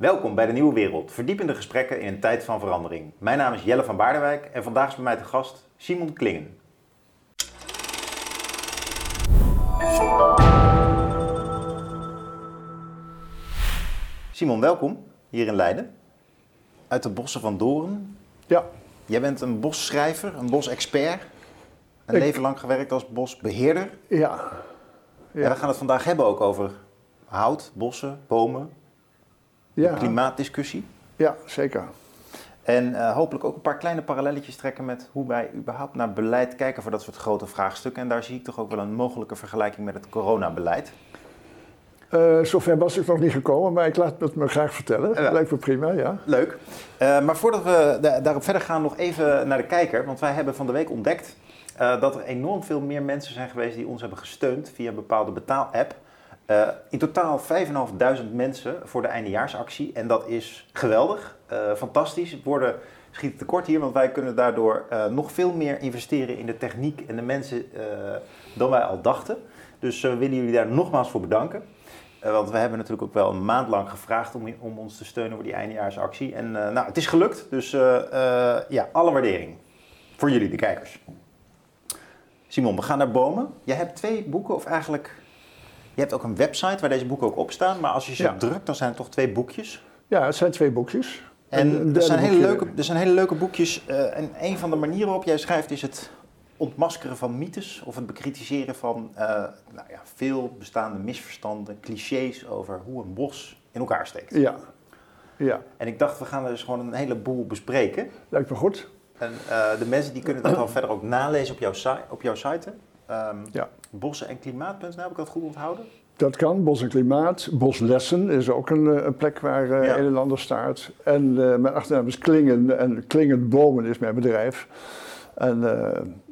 Welkom bij de Nieuwe Wereld, verdiepende gesprekken in een tijd van verandering. Mijn naam is Jelle van Baardenwijk en vandaag is bij mij te gast Simon Klingen. Simon, welkom hier in Leiden. Uit de bossen van Doorn. Ja. Jij bent een bosschrijver, een bosexpert. Een Ik- leven lang gewerkt als bosbeheerder. Ja. En we gaan het vandaag hebben ook over hout, bossen, bomen, Ja, klimaatdiscussie. ja zeker. En eh, hopelijk ook een paar kleine parallelletjes trekken met hoe wij überhaupt naar beleid kijken voor dat soort grote vraagstukken. En daar zie ik toch ook wel een mogelijke vergelijking met het coronabeleid. Eh zover was ik nog niet gekomen, maar ik laat het me graag vertellen. Ja. Lijkt me prima, ja. Leuk. Eh, maar voordat we da- daarop verder gaan, nog even naar de kijker. Want wij hebben van de week ontdekt dat er enorm veel meer mensen zijn geweest die ons hebben gesteund via een bepaalde betaal-app. Eh, in totaal 5.500 mensen voor de eindejaarsactie. En dat is geweldig, eh, fantastisch. Worden schieten tekort hier, want wij kunnen daardoor eh, nog veel meer investeren in de techniek en de mensen dan wij al dachten. Dus we willen jullie daar nogmaals voor bedanken. Want we hebben natuurlijk ook wel een maand lang gevraagd om, om ons te steunen voor die eindejaarsactie. En nou, het is gelukt. Dus ja, alle waardering voor jullie, de kijkers. Simon, we gaan naar bomen. Jij hebt twee boeken, of eigenlijk... Je hebt ook een website waar deze boeken ook op staan. Maar als je ze Ja. drukt, dan zijn het toch twee boekjes. Ja, het zijn twee boekjes. En er zijn, hele leuke, er zijn hele leuke boekjes. eh, en een van de manieren waarop jij schrijft is het ontmaskeren van mythes. Of het bekritiseren van eh, nou ja, veel bestaande misverstanden, clichés over hoe een bos in elkaar steekt. Ja. Ja, En ik dacht, we gaan er dus gewoon een heleboel bespreken. lijkt me goed. En eh, de mensen die kunnen dat dan verder ook nalezen op jouw, op jouw site. Ehm Ja. Bossen en klimaat.nl, heb ik dat goed onthouden? Dat kan, Bos en Klimaat. Boslessen is ook een, eh, een plek waar eh Ja. een en ander staat. En eh, mijn achternaam is Klingen en Klingen Bomen is mijn bedrijf. En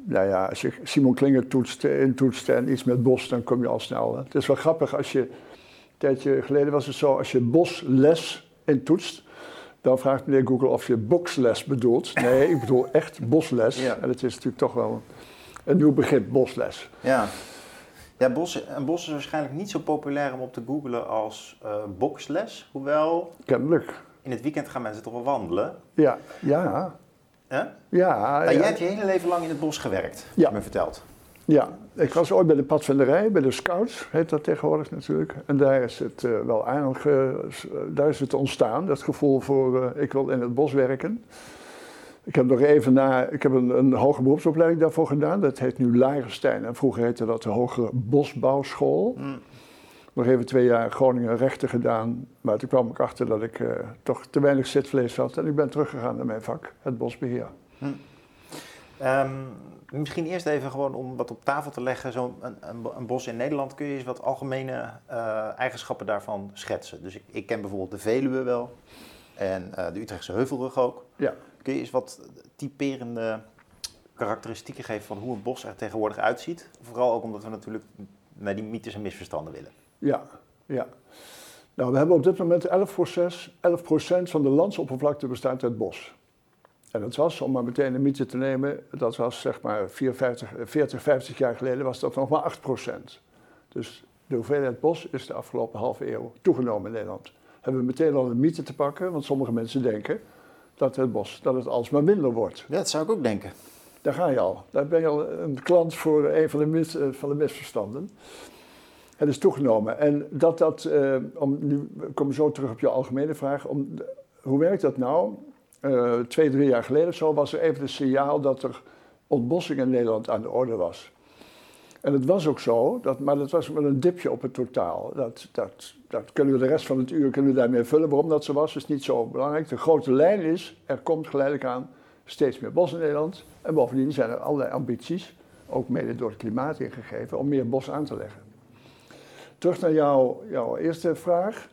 nou ja, als je Simon Klingen toetst, intoetst en iets met bos, dan kom je al snel. hè. Het is wel grappig als je, een tijdje geleden was het zo, als je bosles intoetst, dan vraagt meneer Google of je boxles bedoelt. Nee, ik bedoel echt bosles. Ja. En het is natuurlijk toch wel een nieuw begrip, bosles. Ja. Ja, bos, een bos is waarschijnlijk niet zo populair om op te googlen als eh boxles. Hoewel, Kennelijk. in het weekend gaan mensen toch wel wandelen. Ja, ja, Hè? ja. Nou, ja. Jij hebt je hele leven lang in het bos gewerkt, Ja. heb je me verteld. Ja, ik was ooit bij de padvinderij, bij de scouts, heet dat tegenwoordig natuurlijk. En daar is het eh, wel aardig, eh, daar is het ontstaan, dat gevoel voor ik wil in het bos werken. Ik heb nog even na, ik heb een, een hoge beroepsopleiding daarvoor gedaan, dat heet nu Lagerstein. En vroeger heette dat de Hogere Bosbouwschool. Mm. Nog even twee jaar Groningen rechten gedaan, maar toen kwam ik achter dat ik eh, toch te weinig zitvlees had. En ik ben teruggegaan naar mijn vak, het bosbeheer. Ehm, misschien eerst even gewoon om wat op tafel te leggen. Zo'n een, een, een bos in Nederland, kun je eens wat algemene eh, eigenschappen daarvan schetsen? Dus ik, ik ken bijvoorbeeld de Veluwe wel en eh, de Utrechtse Heuvelrug ook. Ja. Kun je eens wat typerende karakteristieken geven van hoe een bos er tegenwoordig uitziet? Vooral ook omdat we natuurlijk naar die mythes en misverstanden willen. Ja, ja. Nou, we hebben op dit moment 11 11% van de landsoppervlakte bestaat uit bos. En dat was, om maar meteen een mythe te nemen, dat was zeg maar 54, 40, 50 jaar geleden was dat nog maar 8% Dus de hoeveelheid bos is de afgelopen halve eeuw toegenomen in Nederland. Hebben we meteen al een mythe te pakken, want sommige mensen denken dat het bos, dat het alsmaar minder wordt. Dat zou ik ook denken. Daar ga je al. Daar ben je al een klant voor een van de, mis, eh, van de misverstanden. Het is toegenomen. En dat dat, eh, om, nu komen zo terug op je algemene vraag. Om, hoe werkt dat nou? Eh, twee, drie jaar geleden zo was er even een signaal dat er ontbossing in Nederland aan de orde was. En het was ook zo, dat, maar dat was wel een dipje op het totaal. Dat, dat, dat kunnen we de rest van het uur kunnen we daarmee vullen. Waarom dat zo was, is niet zo belangrijk. De grote lijn is, er komt geleidelijk aan steeds meer bos in Nederland. En bovendien zijn er allerlei ambities, ook mede door het klimaat ingegeven, om meer bos aan te leggen. Terug naar jouw, jouw eerste vraag.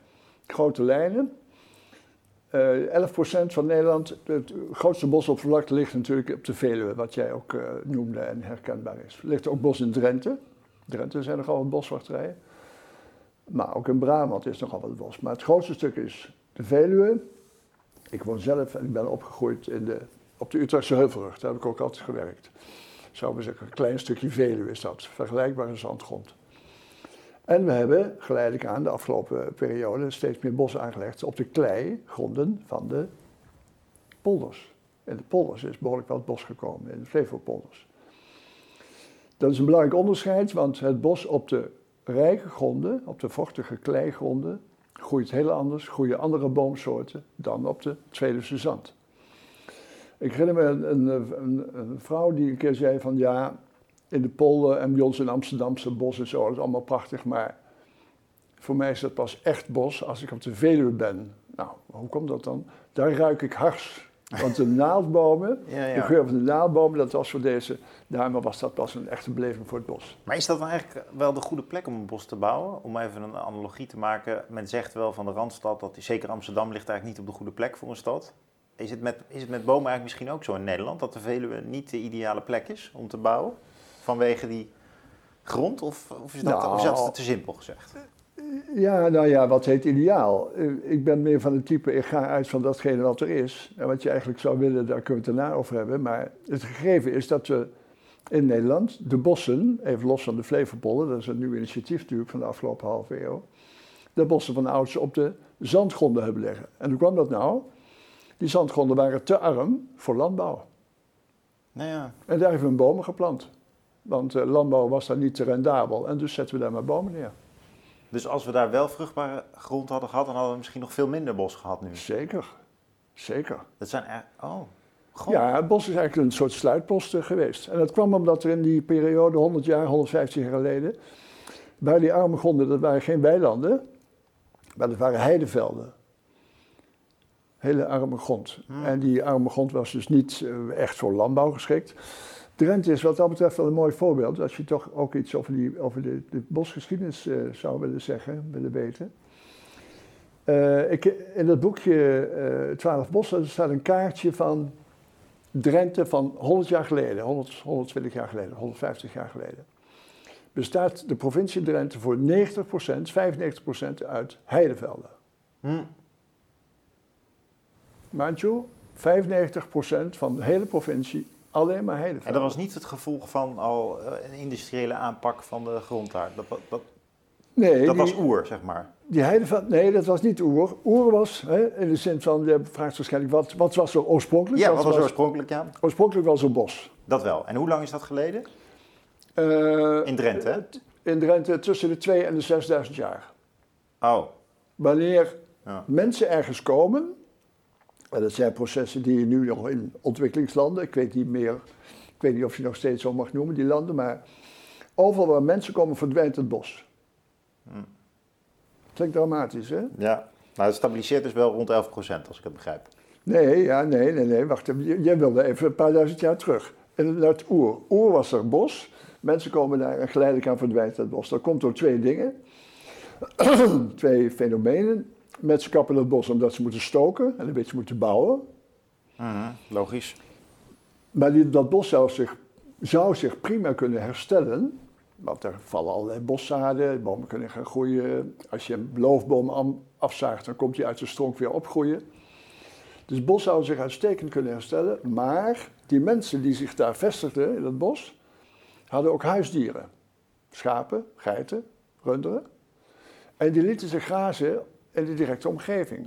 Grote lijnen. Eh 11% van Nederland, het grootste bosoppervlakte ligt natuurlijk op de Veluwe, wat jij ook eh, noemde en herkenbaar is. Er ligt ook bos in Drenthe. Drenthe zijn nogal wat boswachterijen. Maar ook in Brabant is nogal wat bos. Maar het grootste stuk is de Veluwe. Ik woon zelf en ik ben opgegroeid in de, op de Utrechtse Heuvelrug. Daar heb ik ook altijd gewerkt. Zou we zeggen, een klein stukje Veluwe is dat. Vergelijkbare zandgrond. En we hebben geleidelijk aan de afgelopen periode steeds meer bos aangelegd op de kleigronden van de polders. In de polders is behoorlijk wat bos gekomen, in de Flevopolders. Dat is een belangrijk onderscheid, want het bos op de rijke gronden, op de vochtige kleigronden, groeit heel anders, groeien andere boomsoorten dan op de Tweede zand. Ik herinner me een, een, een, vrouw die een keer zei van ja, in de polder en bij ons in Amsterdamse bos en zo, dat is allemaal prachtig, maar voor mij is dat pas echt bos als ik op de Veluwe ben. Nou, hoe komt dat dan? Daar ruik ik hars. Want de naaldbomen, ja, ja. de geur van de naaldbomen, dat was voor deze dame was dat pas een echte beleving voor het bos. Maar is dat dan eigenlijk wel de goede plek om een bos te bouwen? Om even een analogie te maken. Men zegt wel van de Randstad, dat zeker Amsterdam ligt eigenlijk niet op de goede plek voor een stad. Is het met, is het met bomen eigenlijk misschien ook zo in Nederland? Dat de Veluwe niet de ideale plek is om te bouwen? Vanwege die grond? Of, of is, dat, of is dat te simpel gezegd? Ja, nou ja, wat heet ideaal? Ik ben meer van het type, ik ga uit van datgene wat er is. En wat je eigenlijk zou willen, daar kunnen we het daarna over hebben. Maar het gegeven is dat we in Nederland de bossen, even los van de Flevopolder, dat is een nieuw initiatief natuurlijk van de afgelopen halve eeuw, de bossen van ouds op de zandgronden hebben leggen. En hoe kwam dat nou? Die zandgronden waren te arm voor landbouw. Nou ja. En daar hebben we bomen geplant. Want uh, landbouw was daar niet te rendabel en dus zetten we daar maar bomen neer. Dus als we daar wel vruchtbare grond hadden gehad, dan hadden we misschien nog veel minder bos gehad nu. Zeker, zeker. Dat zijn echt, oh. God. Ja, het bos is eigenlijk een soort sluitpost eh, geweest. En dat kwam omdat er in die periode, 100 jaar, 150 jaar geleden, bij die arme gronden, dat waren geen weilanden, maar dat waren heidevelden. Hele arme grond. Hmm. En die arme grond was dus niet eh, echt voor landbouw geschikt. Drenthe is wat dat betreft wel een mooi voorbeeld. Als je toch ook iets over, die, over de, de bosgeschiedenis uh, zou willen zeggen, willen weten. Uh, ik, in dat boekje uh, 12 bossen staat een kaartje van Drenthe van 100 jaar geleden, 100, 120 jaar geleden, 150 jaar geleden. Bestaat de provincie Drenthe voor 90%, 95% uit heidevelden. Hm. Manchu, 95% van de hele provincie alleen maar heidevelden. En dat was niet het gevolg van al eh, een industriële aanpak van de grond daar? Dat, dat, nee, dat was oer, zeg maar. Die heidevelden, nee, dat was niet oer. Oer was, hè, in de zin van, je vraagt waarschijnlijk, wat, wat was er oorspronkelijk? Ja, wat was oorspronkelijk, ja? Oorspronkelijk was er bos. Dat wel. En hoe lang is dat geleden? Uh, in Drenthe, hè? In Drenthe tussen de 2 en de 6000 jaar. Oh. Wanneer ja. mensen ergens komen, en dat zijn processen die je nu nog in ontwikkelingslanden, ik weet niet meer, ik weet niet of je nog steeds zo mag noemen, die landen, maar overal waar mensen komen verdwijnt het bos. Hm. Klinkt dramatisch, hè? Ja, maar het stabiliseert dus wel rond 11% als ik het begrijp. Nee, ja, nee, nee, nee, wacht Jij wilde even een paar duizend jaar terug. En het oer. Oer was er bos. Mensen komen daar en geleidelijk aan verdwijnt het bos. Dat komt door twee dingen. twee fenomenen. Mensen kappen het bos omdat ze moeten stoken en een beetje moeten bouwen. Mhm, logisch. Maar die, dat bos zou zich, zou zich prima kunnen herstellen. Want er vallen allerlei boszaden, bomen kunnen gaan groeien. Als je een loofboom afzaagt, dan komt die uit de stronk weer opgroeien. Dus het bos zou zich uitstekend kunnen herstellen. Maar die mensen die zich daar vestigden in het bos, hadden ook huisdieren. Schapen, geiten, runderen. En die lieten zich grazen in de directe omgeving.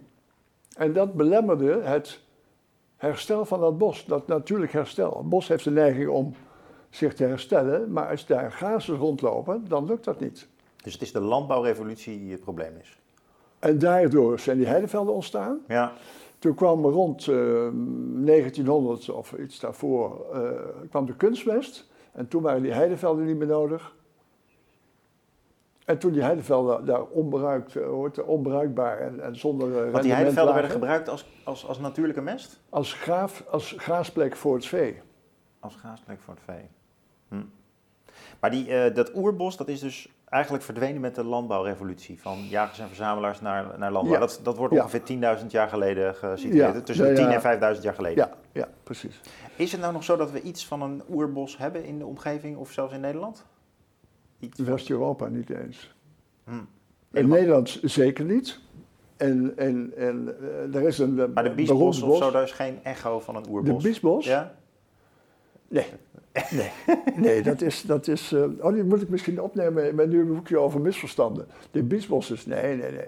En dat belemmerde het herstel van dat bos, dat natuurlijk herstel. Het bos heeft de neiging om zich te herstellen, maar als daar gazen rondlopen, dan lukt dat niet. Dus het is de landbouwrevolutie die het probleem is? En daardoor zijn die heidevelden ontstaan. Ja. Toen kwam rond uh, eh, 1900 of iets daarvoor, uh, kwam de kunstmest. En toen waren die heidevelden niet meer nodig. En toen die heidevelden daar onbruikt, eh, onbruikbaar en, en zonder Want die heidevelden werden gebruikt als, als, als natuurlijke mest? Als, graaf, als graasplek voor het vee. Als graasplek voor het vee. Hm. Maar die, uh, dat oerbos, dat is dus eigenlijk verdwenen met de landbouwrevolutie. Van jagers en verzamelaars naar, naar landbouw. Dat, dat wordt ongeveer 10.000 jaar geleden gesitueerd. Tussen de 10.000 en 5.000 jaar geleden. Ja, ja, precies. Is het nou nog zo dat we iets van een oerbos hebben in de omgeving of zelfs in Nederland? West-Europa niet eens. Hmm. In Nederland zeker niet. En, en, en uh, er is een. Maar de Biesbos of zo, daar is geen echo van een oerbos. De Biesbos? Ja. Nee. Nee, nee dat is. Dat is uh, oh, die moet ik misschien opnemen met nu een boekje over misverstanden. De biesbos is. Nee, nee, nee.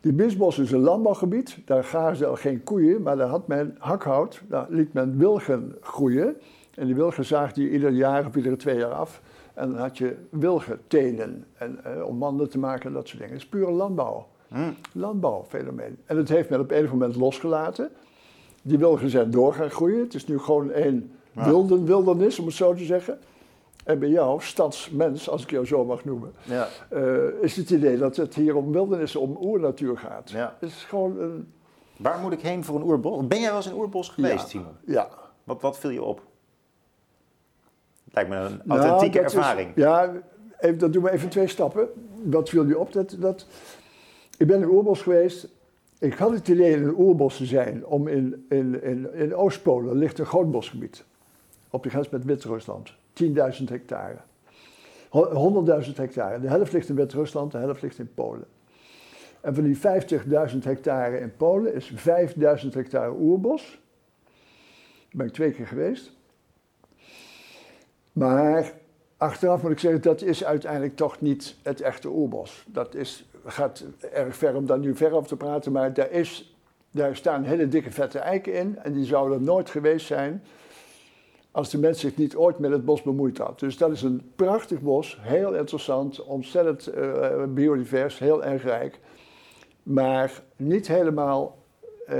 Die biesbos is een landbouwgebied. Daar gazen al geen koeien, maar daar had men hakhout. Daar liet men wilgen groeien. En die wilgen zaagde je ieder jaar of iedere twee jaar af. En dan had je wilgetenen en, uh, om manden te maken en dat soort dingen. Het is pure landbouw. Hmm. Landbouwfenomeen. En dat heeft men op een moment losgelaten. Die wilgen zijn door gaan groeien. Het is nu gewoon één wilden, wildernis, om het zo te zeggen. En bij jou, stadsmens, als ik jou zo mag noemen, ja. uh, is het idee dat het hier om wildernis, om oernatuur gaat. Ja. Het is gewoon een... Waar moet ik heen voor een oerbos? Ben jij wel eens in een oerbos geweest, Simon? Ja. Wat, wat viel je op? Lijkt me een nou, authentieke ervaring. ja, even, dat doen we even twee stappen. Wat viel je op? Dat, dat, ik ben in een oerbos geweest. Ik had het idee in een oerbos te zijn, om in, in, in, in Oostpolen ligt een groot bosgebied. Op de grens met Wit-Rusland. 10.000 hectare. 100.000 hectare. De helft ligt in Wit-Rusland, de helft ligt in Polen. En van die 50.000 hectare in Polen is 5.000 hectare oerbos. Daar ben ik twee keer geweest. Maar achteraf moet ik zeggen, dat is uiteindelijk toch niet het echte oerbos. Dat is, gaat erg ver om daar nu ver over te praten, maar daar, is, daar staan hele dikke vette eiken in en die zouden nooit geweest zijn als de mens zich niet ooit met het bos bemoeid had. Dus dat is een prachtig bos, heel interessant, ontzettend uh, biodivers, heel erg rijk. Maar niet helemaal uh,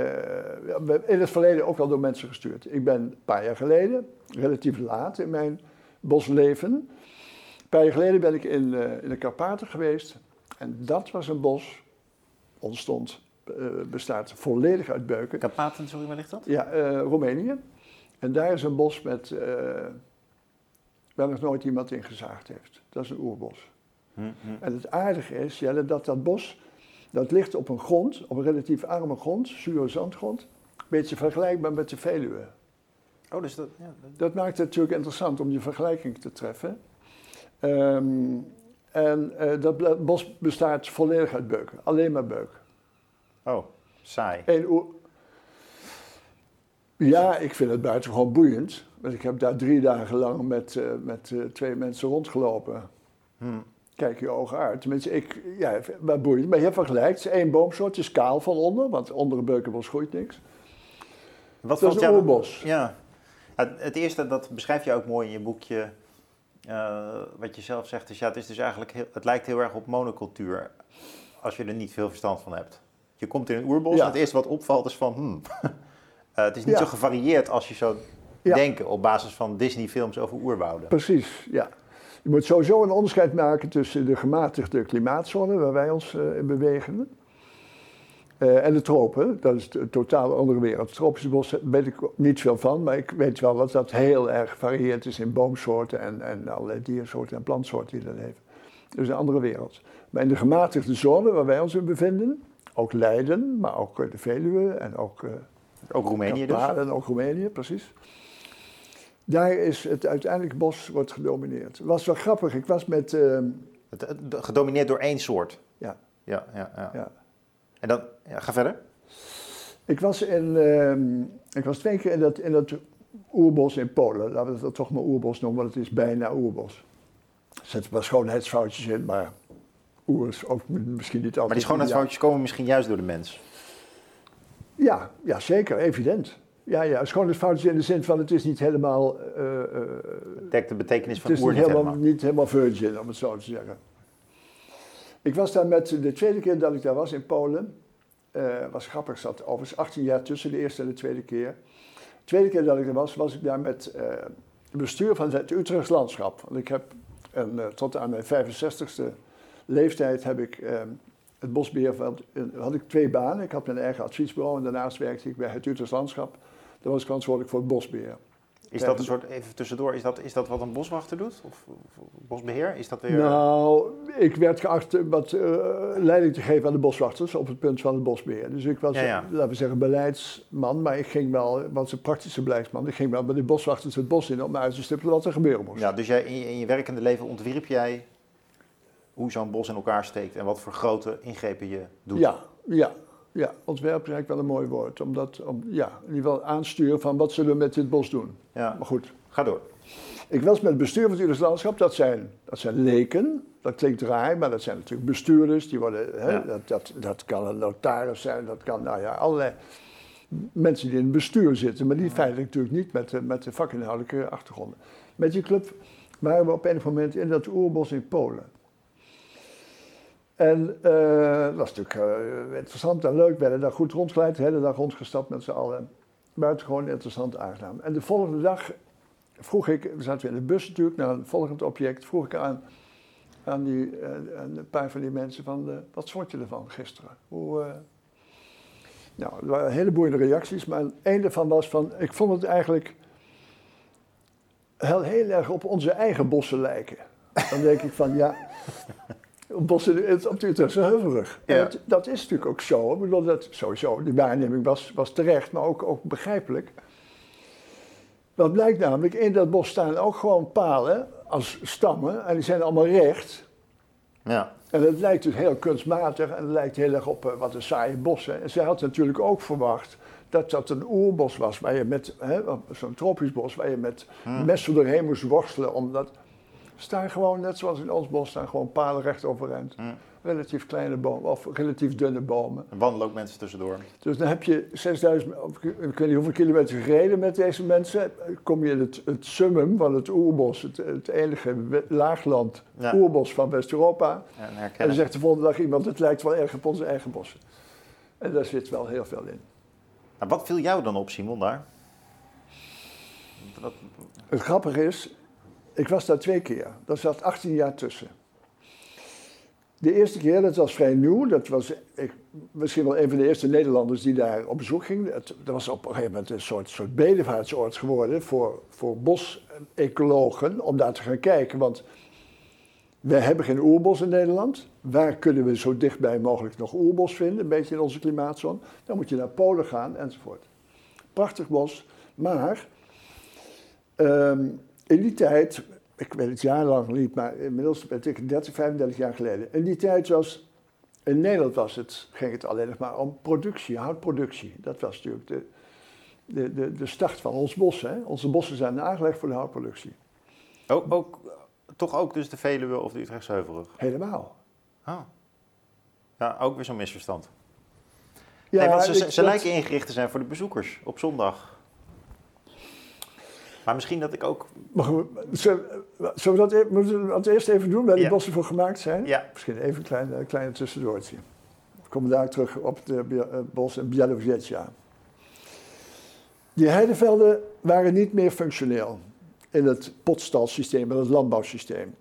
in het verleden ook al door mensen gestuurd. Ik ben een paar jaar geleden, relatief laat in mijn bosleven. Een paar jaar geleden ben ik in, uh, in de Karpaten geweest. En dat was een bos, ontstond, bestaat volledig uit beuken. Karpaten, sorry, waar ligt dat? Ja, Roemenië. En daar is een bos met, waar nog nooit iemand in gezaagd heeft. Dat is een oerbos. Hm, hm. En het aardige is, Jelle, dat dat bos, dat ligt op een grond, op een relatief arme grond, zure zandgrond. Een beetje vergelijkbaar met de Veluwe. Oh, dus dat, ja, dat... maakt het natuurlijk interessant om die vergelijking te treffen. Ehm, en uh, dat bos bestaat volledig uit beuken, alleen maar beuk. Oh, saai. Eén ja, ik vind het buitengewoon boeiend. Want ik heb daar drie dagen lang met, uh, met uh, twee mensen rondgelopen. Hmm. Kijk je ogen uit. Tenminste, ik, ja, wat boeiend. Maar je vergelijkt, één boomsoort is kaal van onder, want onder een beukenbos groeit niks. Wat dat is een oerbos. Ja. Het eerste, dat beschrijf je ook mooi in je boekje. Uh, wat je zelf zegt, is ja, het is dus eigenlijk heel, het lijkt heel erg op monocultuur. Als je er niet veel verstand van hebt. Je komt in een oerbos en het eerste wat opvalt is van, hmm, Uh, het is niet zo gevarieerd als je zou denken op basis van Disney-films over oerwouden. Precies, ja. Je moet sowieso een onderscheid maken tussen de gematigde klimaatzone, waar wij ons uh, in bewegen, uh, en de tropen. Dat is een totaal andere wereld. Het tropische bos weet ik niet veel van, maar ik weet wel dat dat heel erg gevarieerd is in boomsoorten en, en allerlei diersoorten en plantsoorten die dat leven. Dus een andere wereld. Maar in de gematigde zone waar wij ons in bevinden, ook Leiden, maar ook de Veluwe en ook ook Roemenië dus? En ook Roemenië, precies. Daar is het uiteindelijk bos wordt gedomineerd. Het was wel grappig, ik was met... Uh, het, gedomineerd door één soort? Ja. Ja, ja, ja. ja. En dan, ja, ga verder. Ik was, in, uh, ik was twee keer in dat, in dat oerbos in Polen. Laten we dat toch maar oerbos noemen, want het is bijna oerbos. Er zitten wel schoonheidsfoutjes in, maar oer is ook misschien niet altijd... Maar die schoonheidsfoutjes komen misschien juist door de mens? Ja, ja zeker, evident. Ja, ja, schoonheidsfoutjes in de zin van het is niet helemaal... Uh, uh, Dekt de betekenis van het is niet helemaal, niet helemaal virgin, om het zo te zeggen. Ik was daar met, de tweede keer dat ik daar was in Polen, uh, was grappig, zat overigens 18 jaar tussen de eerste en de tweede keer. De tweede keer dat ik er was, was ik daar met het bestuur van het Utrechts landschap. Want ik heb, en, tot aan mijn 65ste leeftijd heb ik het bosbeheer had ik twee banen. Ik had mijn eigen adviesbureau en daarnaast werkte ik bij het Utrechts Landschap. Daar was ik verantwoordelijk voor het bosbeheer. Is dat een soort, even tussendoor, is dat, is dat wat een boswachter doet? Of, bosbeheer? Is dat weer... Nou, ik werd geacht wat uh, leiding te geven aan de boswachters op het punt van het bosbeheer. Dus ik was, laten we zeggen, beleidsman, maar ik ging wel, was een praktische beleidsman. Ik ging wel met de boswachters het bos in om uit te stippelen wat er gebeuren moest. Ja, dus jij, in, je, in je werkende leven ontwierp jij hoe zo'n bos in elkaar steekt en wat voor grote ingrepen je doet. Ja, ja. Ja, ontwerpen is eigenlijk wel een mooi woord. Omdat, om, ja, in ieder geval aansturen van wat zullen we met dit bos doen. Ja, Maar goed, ga door. ik was met het bestuur van het Utrechtse Landschap, dat zijn, dat zijn leken. Dat klinkt raar, maar dat zijn natuurlijk bestuurders. Die worden, hè, Ja. dat, dat, dat kan een notaris zijn, dat kan nou ja, allerlei mensen die in het bestuur zitten. Maar die feitelijk natuurlijk niet met de, met de vakinhoudelijke achtergronden. Met die club waren we op een moment in dat oerbos in Polen. En eh, dat was natuurlijk eh, interessant en leuk. We werden daar goed rondgeleid, de hele dag rondgestapt met z'n allen. Buitengewoon interessant, aangenaam. En de volgende dag vroeg ik, we zaten weer in de bus natuurlijk, naar een volgend object, vroeg ik aan, aan, die, eh, een paar van die mensen van, wat vond je ervan gisteren? Hoe, nou, er waren een heleboel reacties, maar een daarvan was van, ik vond het eigenlijk heel, heel erg op onze eigen bossen lijken. Dan denk ik van, ja, in- Utrechtse Heuvelrug. En Ja. dat, dat is natuurlijk ook zo. Ik bedoel, dat, sowieso, die waarneming was, was terecht, maar ook, ook begrijpelijk. Wat blijkt namelijk, in dat bos staan ook gewoon palen als stammen en die zijn allemaal recht. Ja, En het lijkt dus heel kunstmatig en het lijkt heel erg op eh, wat een saaie bossen. En zij had natuurlijk ook verwacht dat dat een oerbos was, waar je met, zo'n tropisch bos, waar je met Hmm. messen doorheen moest worstelen. Omdat staan gewoon, net zoals in ons bos, staan gewoon palen recht overeind. Relatief kleine bomen, of relatief dunne bomen. er wandelen ook mensen tussendoor. Dus dan heb je 6000, of ik weet niet hoeveel kilometer gereden met deze mensen. Kom je in het, het summum van het oerbos, het, het enige laagland Ja. oerbos van West-Europa. En En dan zegt de volgende dag iemand, het lijkt wel erg op onze eigen bossen. En daar zit wel heel veel in. Nou, wat viel jou dan op, Simon, daar? Wat, Het grappige is, ik was daar twee keer. Daar zat 18 jaar tussen. De eerste keer, dat was vrij nieuw. Dat was ik, misschien wel een van de eerste Nederlanders die daar op bezoek ging. Dat was op een gegeven moment een soort, soort bedevaartsoord geworden voor, voor bosecologen om daar te gaan kijken. Want we hebben geen oerbos in Nederland. Waar kunnen we zo dichtbij mogelijk nog oerbos vinden? Een beetje in onze klimaatzone. Dan moet je naar Polen gaan enzovoort. Prachtig bos, maar Ehm, in die tijd, ik weet het jarenlang niet, maar inmiddels ben ik 30, 35 jaar geleden. In die tijd was, in Nederland was het, ging het alleen nog maar om productie, houtproductie. Dat was natuurlijk de, de, de, de start van ons bos. Hè? Onze bossen zijn aangelegd voor de houtproductie. ook, ook, toch ook dus de Veluwe of de Utrechtse Heuvelrug? Helemaal. Ah. Ja, ook weer zo'n misverstand. Ja, nee, want ze, ze, ik- ze dat- lijken ingericht te zijn voor de bezoekers op zondag. Maar misschien dat ik ook... Goed, zullen, zullen we dat, e- moeten we dat eerst even doen, waar die bossen voor gemaakt zijn? Ja, Misschien even een klein, een kleine tussendoortje. We komen daar terug op het bos in Bielorussia. Die heidevelden waren niet meer functioneel in het potstalsysteem, in het landbouwsysteem.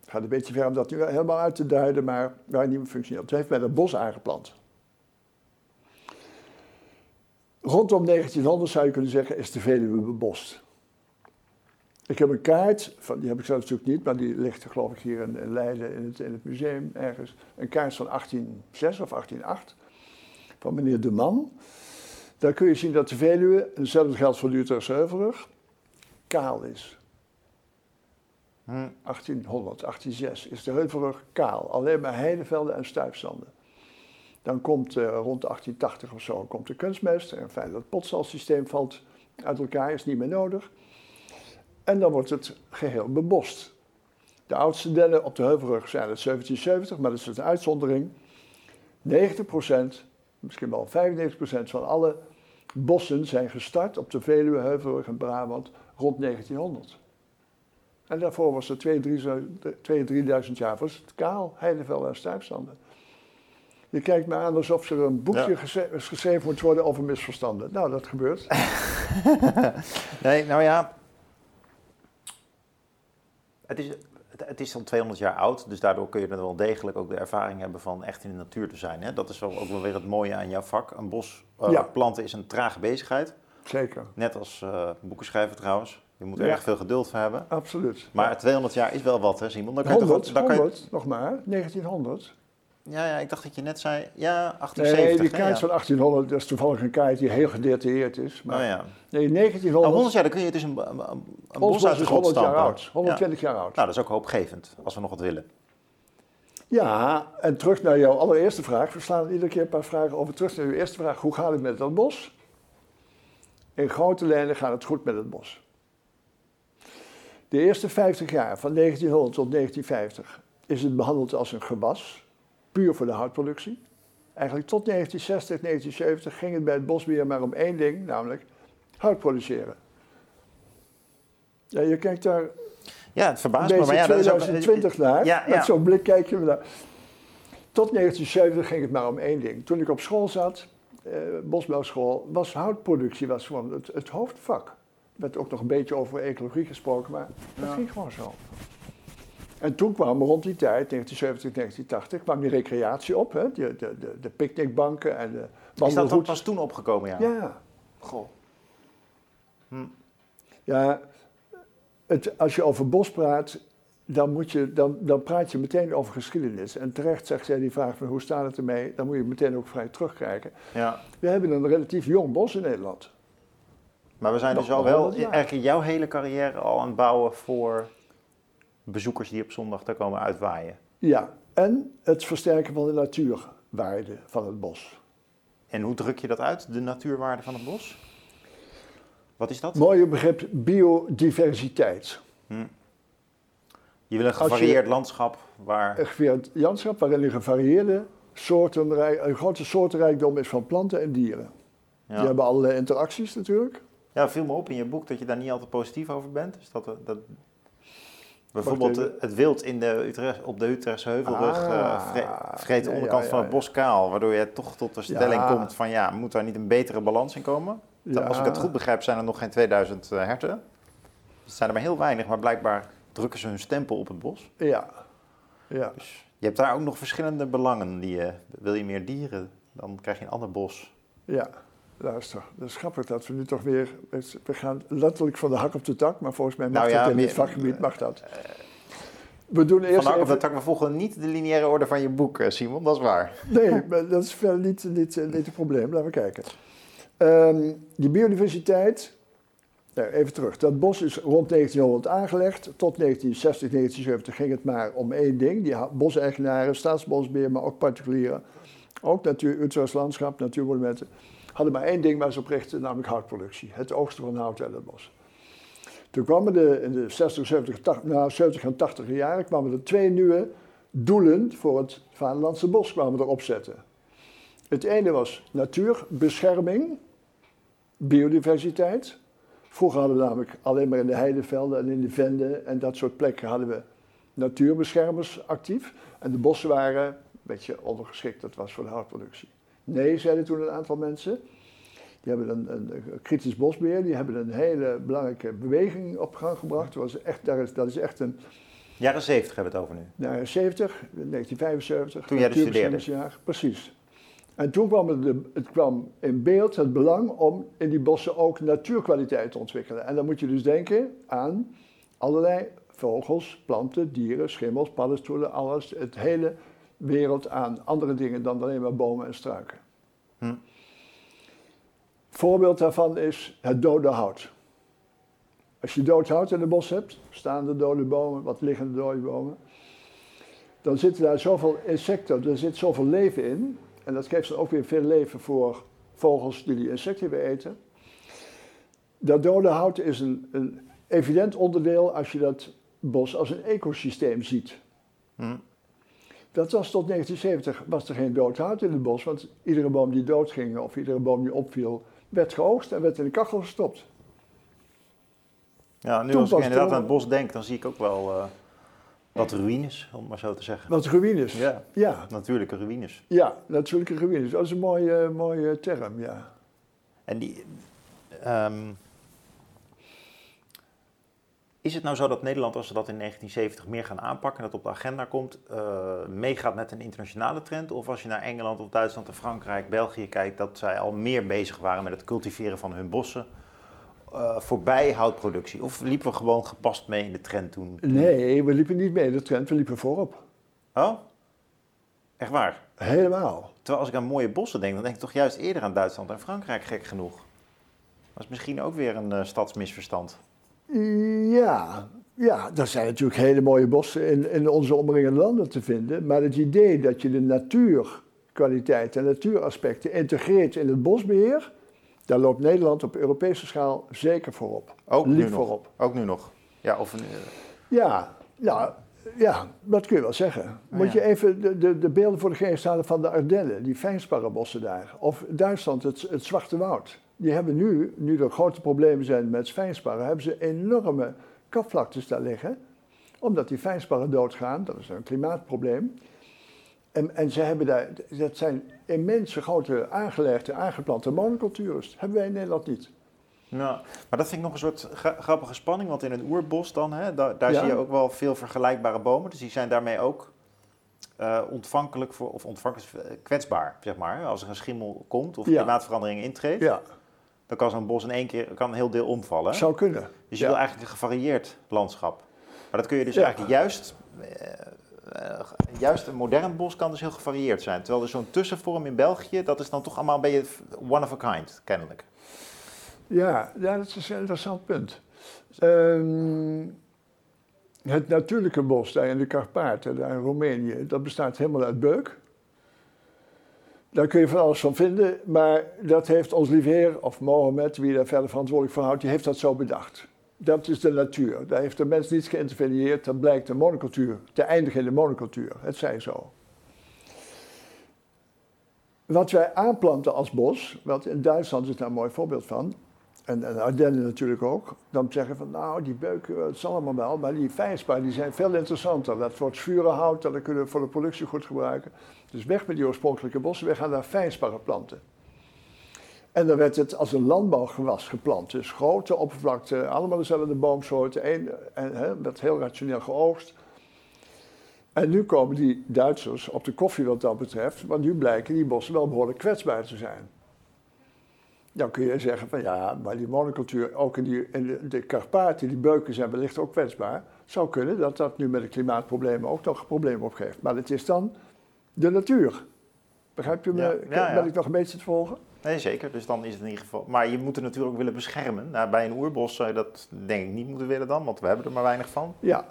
Het gaat een beetje ver om dat nu helemaal uit te duiden, maar waren niet meer functioneel. Toen heeft men een bos aangeplant. Rondom 1900 zou je kunnen zeggen, is de Veluwe bebost. Ik heb een kaart, van, die heb ik zelf natuurlijk niet, maar die ligt geloof ik hier in, Leiden in het, in het museum ergens. Een kaart van 1806 of 1808 van meneer De Man. Daar kun je zien dat de Veluwe, en hetzelfde geldt voor Heuvelrug, kaal is. hm, 1800, 1806 is de Heuvelrug kaal. Alleen maar heidevelden en stuifzanden. Dan komt eh, rond 1880 of zo komt de kunstmest. En fijn, dat potstalsysteem valt uit elkaar, is niet meer nodig. En dan wordt het geheel bebost. De oudste dennen op de Heuvelrug zijn uit 1770, maar dat is een uitzondering. 90%, misschien wel 95% van alle bossen zijn gestart op de Veluwe, Heuvelrug en Brabant rond 1900. En daarvoor was er 2.000, 3.000 jaar was het kaal, heidevelden en stuifzanden. Je kijkt me aan alsof er een boekje Ja. gese- geschreven moet worden over misverstanden. Nou, dat gebeurt. Nee, nou ja. Het is, het, is dan 200 jaar oud, dus daardoor kun je er wel degelijk ook de ervaring hebben van echt in de natuur te zijn. Hè? Dat is wel ook wel weer het mooie aan jouw vak. Een bos eh, Ja. planten is een trage bezigheid. Zeker, Net als eh boeken schrijven trouwens. Je moet er Ja. erg veel geduld voor hebben. absoluut. Maar 200 jaar is wel wat, hè Simon? Dan kan je toch 100, ook- dan kan je- 100, nog maar, 1900. Ja, ja, ik dacht dat je net zei, ja, Nee, 1870. die hè, kaart ja. van 1800, dat is toevallig een kaart die heel gedetailleerd is. Maar Oh ja. nee, Oh, 1900, 100 jaar, dan kun je dus een, een, bos uit de grond 100 jaar oud, 120 jaar oud. Nou, dat is ook hoopgevend, als we nog wat willen. Ja, en terug naar jouw allereerste vraag. We slaan iedere keer een paar vragen over. Terug naar uw eerste vraag. Hoe gaat het met dat bos? In grote lijnen gaat het goed met het bos. De eerste 50 jaar, van 1900 tot 1950, is het behandeld als een gewas. Puur voor de houtproductie. Eigenlijk tot 1960, 1970 ging het bij het bosbeheer maar om één ding, namelijk hout produceren. Ja, je kijkt daar Ja, het verbaast me. Maar ja, dat is ook- 2020 naar. Ja, ja. Met zo'n blik kijk je naar. Tot 1970 ging het maar om één ding. Toen ik op school zat, eh, bosbouwschool, was houtproductie was gewoon het, het hoofdvak. Er werd ook nog een beetje over ecologie gesproken, maar dat ging gewoon zo. En toen kwam rond die tijd, 1970, 1980, kwam die recreatie op. Hè? De, de, de, de picknickbanken en de Is dat dan wandelroutes. pas toen opgekomen, ja? Ja, Goh. Ja, het, als je over bos praat, dan, moet je, dan, dan praat je meteen over geschiedenis. En terecht zegt zij die vraag van hoe staat het ermee, dan moet je meteen ook vrij terugkijken. Ja. We hebben een relatief jong bos in Nederland. Maar we zijn Nog dus al wel eigenlijk jouw hele carrière al aan het bouwen voor bezoekers die op zondag daar komen uitwaaien. Ja, en het versterken van de natuurwaarde van het bos. En hoe druk je dat uit, de natuurwaarde van het bos? Wat is dat? Mooie begrip biodiversiteit. Je wil een je- gevarieerd landschap waar... Een gevarieerd landschap waarin een gevarieerde soortenrijk, een grote soortenrijkdom is van planten en dieren. Die Ja. hebben allerlei interacties natuurlijk. ja, viel me op in je boek dat je daar niet altijd positief over bent. Dus dat, dat, bijvoorbeeld het wild in de Utrecht, op de Utrechtse heuvelrug Ah, eh, vre- vreet de onderkant van het bos kaal. Waardoor je toch tot de stelling komt van ja, moet daar niet een betere balans in komen? Als ik het goed begrijp zijn er nog geen 2000 eh, herten. Het zijn er maar heel weinig, maar blijkbaar drukken ze hun stempel op het bos. Ja, ja. Dus je hebt daar ook nog verschillende belangen. Die, wil je meer dieren, dan krijg je een ander bos. Ja, luister. Dat is grappig dat we nu toch weer... We gaan letterlijk van de hak op de tak, maar volgens mij mag Nou ja, dat in dit vakgebied, mag dat. We doen Van eerst de hak op de tak, we volgen niet de lineaire orde van je boek, eh, Simon, dat is waar. Nee, maar dat is verder niet, niet, niet het probleem. Laten we kijken. Ehm, die biodiversiteit... Nou, even terug. Dat bos is rond 1900 aangelegd. Tot 1960, 1970 ging het maar om één ding. Die boseigenaren, staatsbosbeheer, maar ook particulieren. Ook natuur, Utrechts landschap, natuurmonumenten. Hadden maar één ding waar ze op richten, namelijk houtproductie. Het oogsten van hout uit het bos. Toen kwamen er in de 60, 70, 80, nou, 70 en 80 jaren kwamen er twee nieuwe doelen voor het Vaderlandse bos kwamen erop zetten. Het ene was natuurbescherming, biodiversiteit. Vroeger hadden we namelijk alleen maar in de heidevelden en in de venden en dat soort plekken hadden we natuurbeschermers actief. En de bossen waren een beetje ondergeschikt, dat was voor de houtproductie. Nee, zeiden toen een aantal mensen. Die hebben een, een, kritisch bosbeheer, die hebben een hele belangrijke beweging op gang gebracht. Dat, was echt, daar is, dat is echt een Jaren 70 hebben we het over nu. jaren 70, 1975. Toen jij dus natuurbeschermingsjaar, Precies. En toen kwam het, het kwam in beeld het belang om in die bossen ook natuurkwaliteit te ontwikkelen. En dan moet je dus denken aan allerlei vogels, planten, dieren, schimmels, paddenstoelen, alles. Het hele wereld aan andere dingen dan alleen maar bomen en struiken. Hm. Voorbeeld daarvan is het dode hout. Als je dood hout in het bos hebt, staande dode bomen, wat liggende dode bomen, dan zitten daar zoveel insecten, er zit zoveel leven in. En dat geeft dan ook weer veel leven voor vogels die die insecten weer eten. Dat dode hout is een, een evident onderdeel als je dat bos als een ecosysteem ziet. Hm. Dat was tot 1970 was er geen dood hout in het bos, want iedere boom die doodging of iedere boom die opviel, werd geoogst en werd in de kachel gestopt. Ja, nu Toen als ik inderdaad aan het bos denk, dan zie ik ook wel eh, wat ruïnes, om maar zo te zeggen. Wat ruïnes. Ja, Ja, natuurlijke ruïnes. ja natuurlijke ruïnes. Dat is een mooie, mooie term, ja. En die, ehm, is het nou zo dat Nederland, als ze dat in 1970 meer gaan aanpakken en dat op de agenda komt, eh, meegaat met een internationale trend? Of als je naar Engeland of Duitsland en Frankrijk, België kijkt, dat zij al meer bezig waren met het cultiveren van hun bossen eh, voorbij houtproductie? Of liepen we gewoon gepast mee in de trend toen? Nee, we liepen niet mee in de trend, we liepen voorop. Oh? Echt waar? Helemaal. Terwijl als ik aan mooie bossen denk, dan denk ik toch juist eerder aan Duitsland en Frankrijk, gek genoeg. Dat is misschien ook weer een eh, stadsmisverstand. Ja, ja, er zijn natuurlijk hele mooie bossen in, in onze omringende landen te vinden. Maar het idee dat je de natuurkwaliteit en natuuraspecten integreert in het bosbeheer, daar loopt Nederland op Europese schaal zeker voorop. Ook nu Lief nog. voorop. Ook nu nog. Ja, of een, eh, Ja, ja, ja, dat kun je wel zeggen. Moet ja. je even de, de, de beelden voor de geest halen van de Ardennen, die fijnsparrenbossen daar. Of Duitsland, het, het Zwarte Woud. Die hebben nu, nu er grote problemen zijn met fijnsparren, hebben ze enorme kapvlaktes daar liggen. Omdat die fijnsparren doodgaan, dat is een klimaatprobleem. En, en ze hebben daar, dat zijn immense grote aangelegde, aangeplante monocultures. Dat hebben wij in Nederland niet. Nou, maar dat vind ik nog een soort gra- grappige spanning, want in een oerbos dan, hè, da- daar Ja. zie je ook wel veel vergelijkbare bomen. Dus die zijn daarmee ook eh, ontvankelijk voor, of ontvankelijk eh, kwetsbaar, zeg maar. Als er een schimmel komt of klimaatverandering intreedt, Ja, dan kan zo'n bos in één keer kan een heel deel omvallen. zou kunnen. Dus je Ja. wil eigenlijk een gevarieerd landschap. Maar dat kun je dus Ja. eigenlijk juist, eh, eh, juist een modern bos kan dus heel gevarieerd zijn. Terwijl er zo'n tussenvorm in België, dat is dan toch allemaal een beetje one of a kind, kennelijk. Ja, ja, dat is een interessant punt. Ehm, het natuurlijke bos daar in de Karpaten, daar in Roemenië, dat bestaat helemaal uit beuk. Daar kun je van alles van vinden, maar dat heeft ons lieve Heer, of Mohammed, wie daar verder verantwoordelijk voor houdt, die heeft dat zo bedacht. Dat is de natuur. Daar heeft de mens niets geïnterveneerd. Dat blijkt de monocultuur te eindigen in de monocultuur. Het zij zo. Wat wij aanplanten als bos, wat in Duitsland is daar een mooi voorbeeld van, en, en Ardennen natuurlijk ook, dan zeggen van nou die beuken, zal allemaal wel, maar die fijnspar die zijn veel interessanter. Dat wordt vurenhout, dat kunnen we voor de productie goed gebruiken. Dus weg met die oorspronkelijke bossen, we gaan daar fijnsparren planten. En dan werd het als een landbouwgewas geplant. Dus grote oppervlakte, allemaal dezelfde boomsoorten, één, en hè, werd heel rationeel geoogst. En nu komen die Duitsers op de koffie wat dat betreft, want nu blijken die bossen wel behoorlijk kwetsbaar te zijn. Dan kun je zeggen van ja, maar die monocultuur, ook in, die, in de, de Karpaten, die beuken zijn wellicht ook kwetsbaar. Zou kunnen dat dat nu met de klimaatproblemen ook nog een probleem opgeeft. Maar het is dan de natuur. Begrijp je me? Ja, ja, ja. Ben ik nog een beetje te volgen? Nee, zeker. Dus dan is het in ieder geval. Maar je moet het natuurlijk ook willen beschermen. Nou, bij een oerbos zou je dat denk ik niet moeten willen dan, want we hebben er maar weinig van. Ja,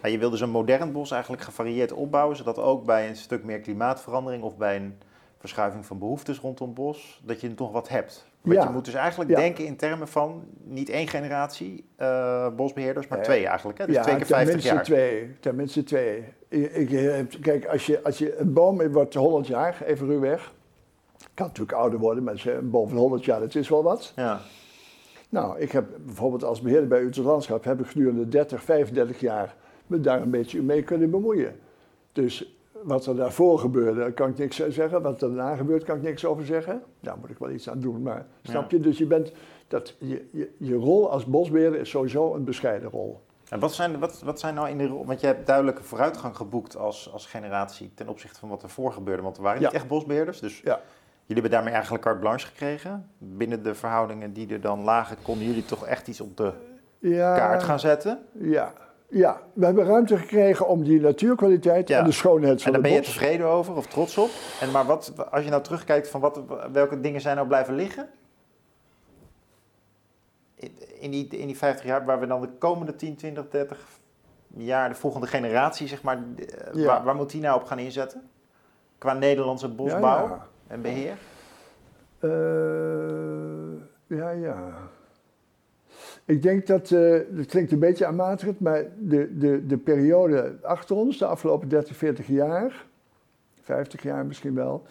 Maar je wil dus een modern bos eigenlijk gevarieerd opbouwen, zodat ook bij een stuk meer klimaatverandering of bij een verschuiving van behoeftes rondom bos, dat je nog wat hebt. Want Ja. je moet dus eigenlijk Ja. denken in termen van niet één generatie eh, bosbeheerders, maar Nee. twee eigenlijk. Hè? Dus ja twee keer 50 tenminste jaar. twee. Tenminste twee. Ik, ik, heb- kijk, als je, als je een boom wordt 100 jaar, even ruwweg. Kan natuurlijk ouder worden, maar ze- een boom van 100 jaar, dat is wel wat. Ja. Nou, ik heb bijvoorbeeld als beheerder bij Utrecht Landschap heb ik gedurende 30, 35 jaar me daar een beetje mee kunnen bemoeien. Dus wat er daarvoor gebeurde, daar kan ik niks over zeggen. Wat er daarna gebeurt, kan ik niks over zeggen. Daar moet ik wel iets aan doen. Maar snap Ja. je? Dus je bent dat je, je, je rol als bosbeheerder is sowieso een bescheiden rol. En wat zijn, wat, wat zijn nou in de rol? Want je hebt duidelijke vooruitgang geboekt als, als generatie ten opzichte van wat ervoor gebeurde. Want er waren niet echt bosbeheerders. Dus Ja. jullie hebben daarmee eigenlijk carte blanche gekregen. Binnen de verhoudingen die er dan lagen, konden jullie toch echt iets op de Ja, kaart gaan zetten. Ja. Ja, we hebben ruimte gekregen om die natuurkwaliteit Ja. en de schoonheid En van daar het ben je bos. tevreden over of trots op. En maar wat, als je nou terugkijkt van wat, welke dingen zijn nou blijven liggen? In- die, in die 50 jaar waar we dan de komende 10, 20, 30 jaar, de volgende generatie, zeg maar, eh, Ja. waar, waar moet die nou op gaan inzetten? Qua Nederlandse bosbouw Ja, en beheer? ja. Eh, ja, ja. Ik denk dat, eh dat klinkt een beetje aanmatigend, maar de, de, de periode achter ons, de afgelopen 30, 40 jaar, 50 jaar misschien wel,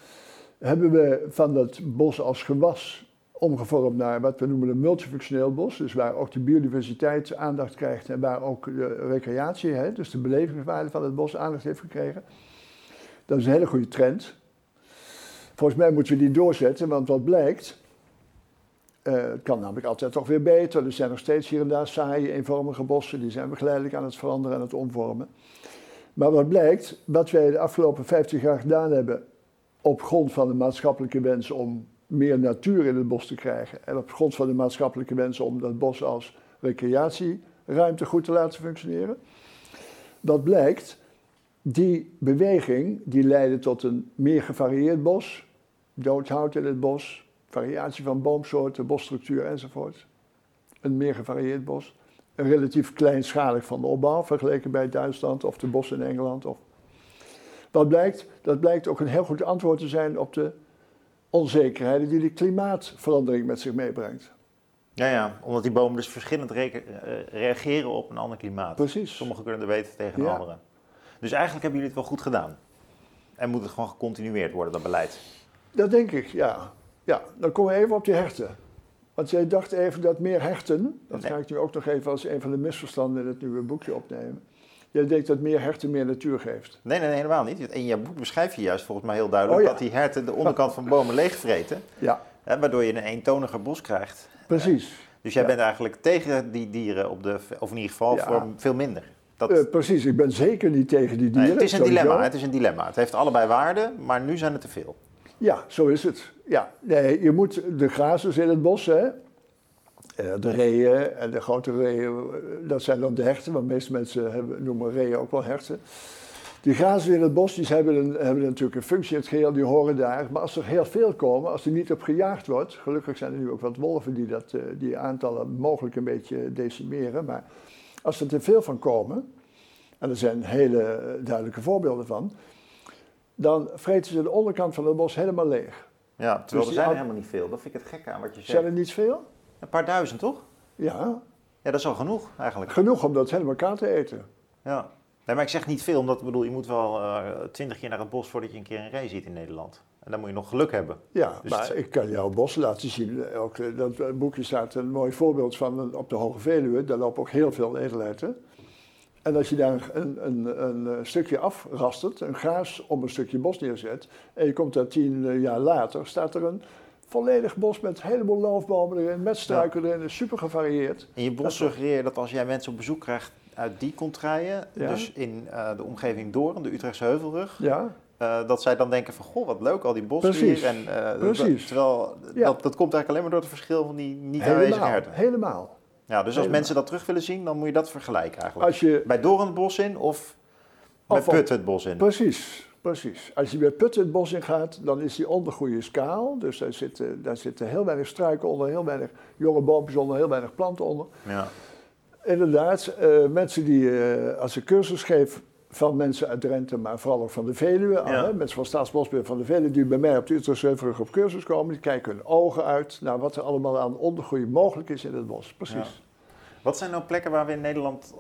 hebben we van dat bos als gewas omgevormd naar wat we noemen een multifunctioneel bos. Dus waar ook de biodiversiteit aandacht krijgt en waar ook de recreatie, hè, dus de belevingswaarde van het bos aandacht heeft gekregen. Dat is een hele goede trend. Volgens mij moeten we die doorzetten, want wat blijkt, eh, het kan namelijk altijd toch weer beter. Er zijn nog steeds hier en daar saaie, eenvormige bossen, die zijn we geleidelijk aan het veranderen en het omvormen. Maar wat blijkt, wat wij de afgelopen 50 jaar gedaan hebben op grond van de maatschappelijke wens om meer natuur in het bos te krijgen en op grond van de maatschappelijke wens om dat bos als recreatieruimte goed te laten functioneren. Wat blijkt, die beweging die leidde tot een meer gevarieerd bos, doodhout in het bos, variatie van boomsoorten, bosstructuur enzovoort. Een meer gevarieerd bos. relatief kleinschalig van de opbouw, vergeleken bij Duitsland of de bossen in Engeland. Of... Wat blijkt, dat blijkt ook een heel goed antwoord te zijn op de onzekerheden die de klimaatverandering met zich meebrengt. Ja, ja, omdat die bomen dus verschillend eh, reageren op een ander klimaat. Precies. Sommige kunnen er beter tegen Ja. andere. Dus eigenlijk hebben jullie het wel goed gedaan. En moet het gewoon gecontinueerd worden, dat beleid. Dat denk ik, ja. Ja, dan komen we even op die herten. Want jij dacht even dat meer herten, dat Nee. ga ik nu ook nog even als een van de misverstanden in het nieuwe boekje opnemen. Jij denkt dat meer herten meer natuur geeft. Nee, nee, nee, helemaal niet. In je boek beschrijf je juist volgens mij heel duidelijk Oh, ja. dat die herten de onderkant van bomen leegvreten. Ja, Hè, waardoor je een eentoniger bos krijgt. precies. Dus jij Ja. bent eigenlijk tegen die dieren op de, of in ieder geval Ja. voor veel minder. Dat, Eh, precies, ik ben zeker niet tegen die dieren. nee, het is een sowieso. dilemma. Het is een dilemma. Het heeft allebei waarde, maar nu zijn het te veel. Ja, zo is het. Ja, nee, je moet de grazers in het bos, hè. Eh, De reeën en de grote reeën, eh, dat zijn dan de herten, want de meeste mensen hebben, noemen reeën ook wel herten. Die grazers in het bos die hebben, hebben natuurlijk een functie in het geheel, die horen daar. Maar als er heel veel komen, als er niet op gejaagd wordt, gelukkig zijn er nu ook wat wolven die dat, eh, die aantallen mogelijk een beetje decimeren. Maar als er te veel van komen, en er zijn hele duidelijke voorbeelden van, dan vreten ze de onderkant van het bos helemaal leeg. Ja, terwijl Dus er zijn er helemaal niet veel. Dat vind ik het gekke aan wat je Zijn zegt. er niet veel? Een paar duizend, toch? Ja, Ja, dat is al genoeg eigenlijk. genoeg om dat helemaal elkaar te eten. Ja. Nee, maar ik zeg niet veel, omdat ik bedoel, je moet wel eh, twintig keer naar het bos voordat je een keer een ree ziet in Nederland. En dan moet je nog geluk hebben. Ja, Dus maar het- ik kan jouw bos laten zien. Ook, eh, dat boekje staat een mooi voorbeeld van op de Hoge Veluwe. Daar lopen ook heel veel edelherten. En als je daar een, een, een eh, stukje afrastert, een gaas om een stukje bos neerzet, en je komt daar tien eh, jaar later, staat er een volledig bos met een heleboel loofbomen erin, met struiken erin, super gevarieerd. In je bos Dat- suggereer je dat als jij mensen op bezoek krijgt uit die contraien, Ja. dus in eh, de omgeving Doorn, de Utrechtse Heuvelrug, Ja, dat zij dan denken van, goh, wat leuk, al die bossen Precies. hier. En, Precies. terwijl, Ja. dat, dat komt eigenlijk alleen maar door het verschil van die niet aanwezige helemaal. herten. helemaal. Ja, dus als helemaal. mensen dat terug willen zien, dan moet je dat vergelijken eigenlijk. Als je, Bij Doorn het bos in of bij Of op- Put het bos in? Precies, precies. Als je bij Putten het bos in gaat, dan is die ondergroei is kaal. Dus daar zitten, daar zitten heel weinig struiken onder, heel weinig jonge boompjes onder, heel weinig planten onder. Ja. Inderdaad, eh, mensen die, eh, als ik cursus geef van mensen uit Drenthe, maar vooral ook van de Veluwe, Ja. hè, mensen van Staatsbosbeheer van de Veluwe, die bij mij op de Utrechtse Heuvelrug op cursus komen, die kijken hun ogen uit naar wat er allemaal aan ondergroei mogelijk is in het bos. Precies. Wat zijn nou plekken waar we in Nederland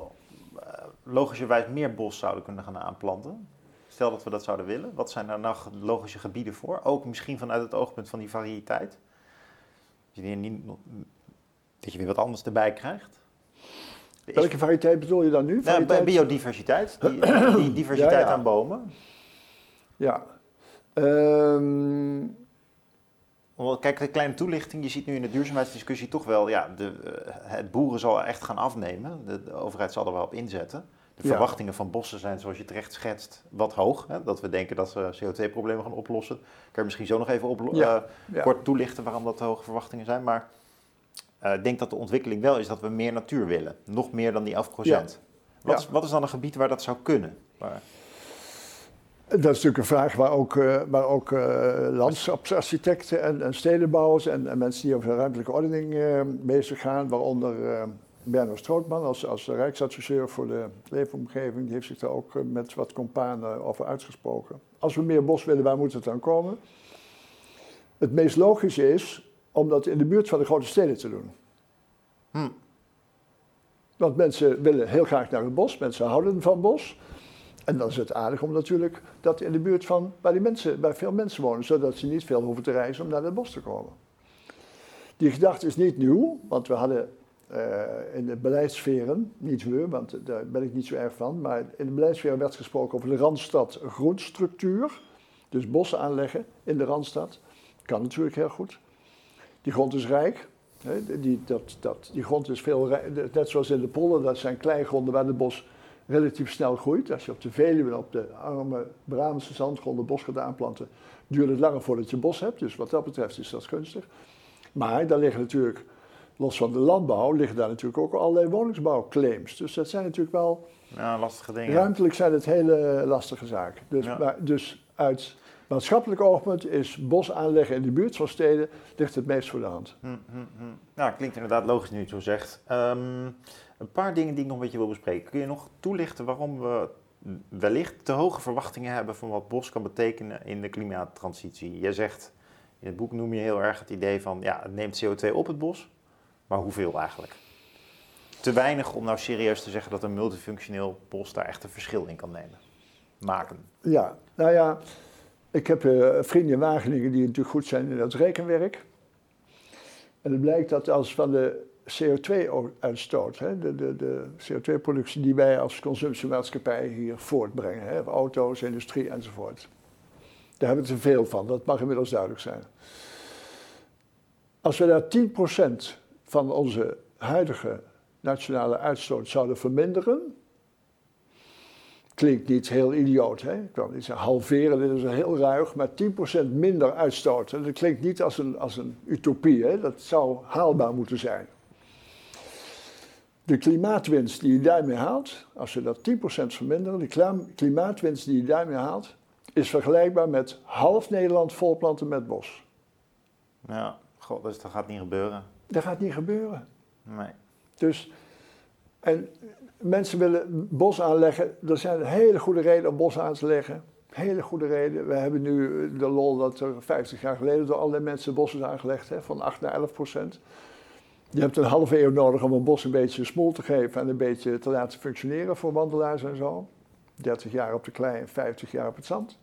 eh, logischerwijs meer bos zouden kunnen gaan aanplanten? Stel dat we dat zouden willen. Wat zijn daar nou logische gebieden voor? Ook misschien vanuit het oogpunt van die variëteit. Dat je niet, dat je weer wat anders erbij krijgt. Welke variëteit bedoel je dan nu? Nou, biodiversiteit. Die, die diversiteit Ja, ja. aan bomen. Ja. Ehm, Kijk, een kleine toelichting. Je ziet nu in de duurzaamheidsdiscussie toch wel, ja, de, eh, het boeren zal echt gaan afnemen. De, de overheid zal er wel op inzetten. De Ja. verwachtingen van bossen zijn, zoals je terecht schetst, wat hoog. Hè? Dat we denken dat ze CO2-problemen gaan oplossen. Kan je misschien zo nog even eh, kort toelichten waarom dat hoge verwachtingen zijn. Maar ik denk dat de ontwikkeling wel is dat we meer natuur willen. Nog meer dan die 11%. Wat, Ja. is, wat is dan een gebied waar dat zou kunnen? Waar- Dat is natuurlijk een vraag waar ook, eh, waar ook eh, landschapsarchitecten en, en stedenbouwers en, en mensen die over de ruimtelijke ordening eh, bezig gaan, waaronder eh Berno Strootman als, als Rijksadviseur voor de leefomgeving, die heeft zich daar ook eh, met wat companen over uitgesproken. Als we meer bos willen, waar moet het dan komen? Het meest logische is om dat in de buurt van de grote steden te doen. Hm. Want mensen willen heel graag naar het bos, mensen houden van bos. En dan is het aardig om natuurlijk dat in de buurt van waar, die mensen, waar veel mensen wonen, zodat ze niet veel hoeven te reizen om naar het bos te komen. Die gedachte is niet nieuw, want we hadden eh, in de beleidssferen, niet we, want daar ben ik niet zo erg van, maar in de beleidssferen werd gesproken over de Randstad groenstructuur. Dus bossen aanleggen in de Randstad. Kan natuurlijk heel goed. Die grond is rijk. hè, Die, dat, dat, die grond is veel net zoals in de polder, dat zijn kleigronden waar het bos relatief snel groeit. Als je op de Veluwe, op de arme Brabantse zandgronden bos gaat aanplanten, duurt het langer voordat je bos hebt. Dus wat dat betreft is dat gunstig. Maar daar liggen natuurlijk, los van de landbouw, liggen daar natuurlijk ook allerlei woningsbouwclaims. Dus dat zijn natuurlijk wel, Ja, lastige dingen. ruimtelijk zijn het hele lastige zaken. Dus, Ja. maar, dus uit maatschappelijk oogpunt is bos aanleggen in de buurt van steden ligt het meest voor de hand. Hm, hm, hm. Nou, klinkt inderdaad logisch nu je het zo zegt. Ehm, een paar dingen die ik nog met je wil bespreken. Kun je nog toelichten waarom we wellicht te hoge verwachtingen hebben van wat bos kan betekenen in de klimaattransitie? Jij zegt, in het boek noem je heel erg het idee van, ja, het neemt CO2 op het bos, maar hoeveel eigenlijk? Te weinig om nou serieus te zeggen dat een multifunctioneel bos daar echt een verschil in kan nemen, maken. Ja, nou ja, ik heb uh, vrienden in Wageningen die natuurlijk goed zijn in dat rekenwerk. En het blijkt dat als van de CO2-uitstoot, de, de, de CO2-productie die wij als consumptiemaatschappij hier voortbrengen, hè, auto's, industrie enzovoort. Daar hebben we te veel van, dat mag inmiddels duidelijk zijn. Als we daar 10% van onze huidige nationale uitstoot zouden verminderen, klinkt niet heel idioot. Hè? Ik kan niet zeggen halveren, dit is heel ruig, maar 10% minder uitstoten. Dat klinkt niet als een, als een utopie, hè? dat zou haalbaar moeten zijn. De klimaatwinst die je daarmee haalt, als je dat 10% verminderen, de klimaatwinst die je daarmee haalt, is vergelijkbaar met half Nederland volplanten met bos. Ja, god, dus dat gaat niet gebeuren. Dat gaat niet gebeuren. Nee. Dus, en mensen willen bos aanleggen. Er zijn hele goede redenen om bos aan te leggen. Hele goede reden. We hebben nu de lol dat er 50 jaar geleden door allerlei mensen bos is aangelegd, hè, van 8 naar 11 procent. Je hebt een halve eeuw nodig om een bos een beetje smoel te geven en een beetje te laten functioneren voor wandelaars en zo. 30 jaar op de klei en 50 jaar op het zand.